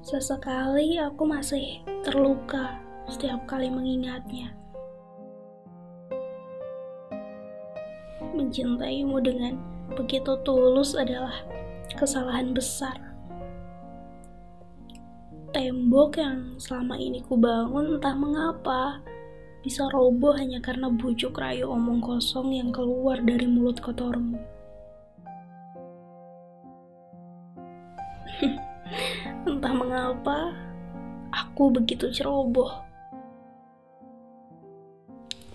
Sesekali aku masih terluka setiap kali mengingatnya. Mencintaimu dengan begitu tulus adalah kesalahan besar. Tembok yang selama ini kubangun entah mengapa bisa roboh hanya karena bujuk rayu omong kosong yang keluar dari mulut kotormu. Entah mengapa, aku begitu ceroboh.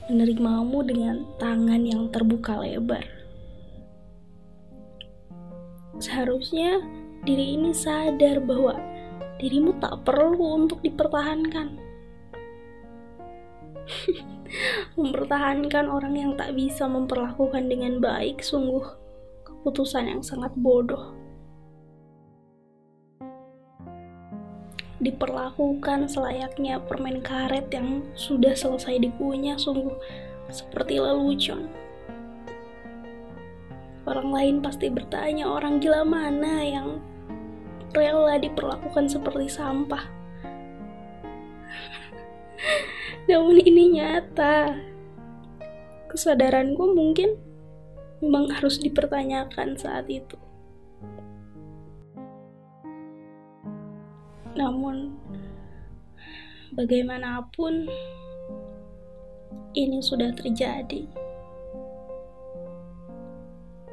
Menerimamu dengan tangan yang terbuka lebar. Seharusnya diri ini sadar bahwa dirimu tak perlu untuk dipertahankan. Mempertahankan orang yang tak bisa memperlakukan dengan baik sungguh keputusan yang sangat bodoh. Diperlakukan selayaknya permen karet yang sudah selesai dikunyah sungguh seperti lelucon. Orang lain pasti bertanya orang gila mana yang rela diperlakukan seperti sampah. Namun ini nyata. Kesadaranku mungkin memang harus dipertanyakan saat itu. Namun, bagaimanapun, ini sudah terjadi.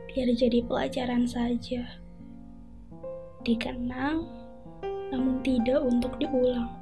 Biar jadi pelajaran saja, dikenang, namun tidak untuk diulang.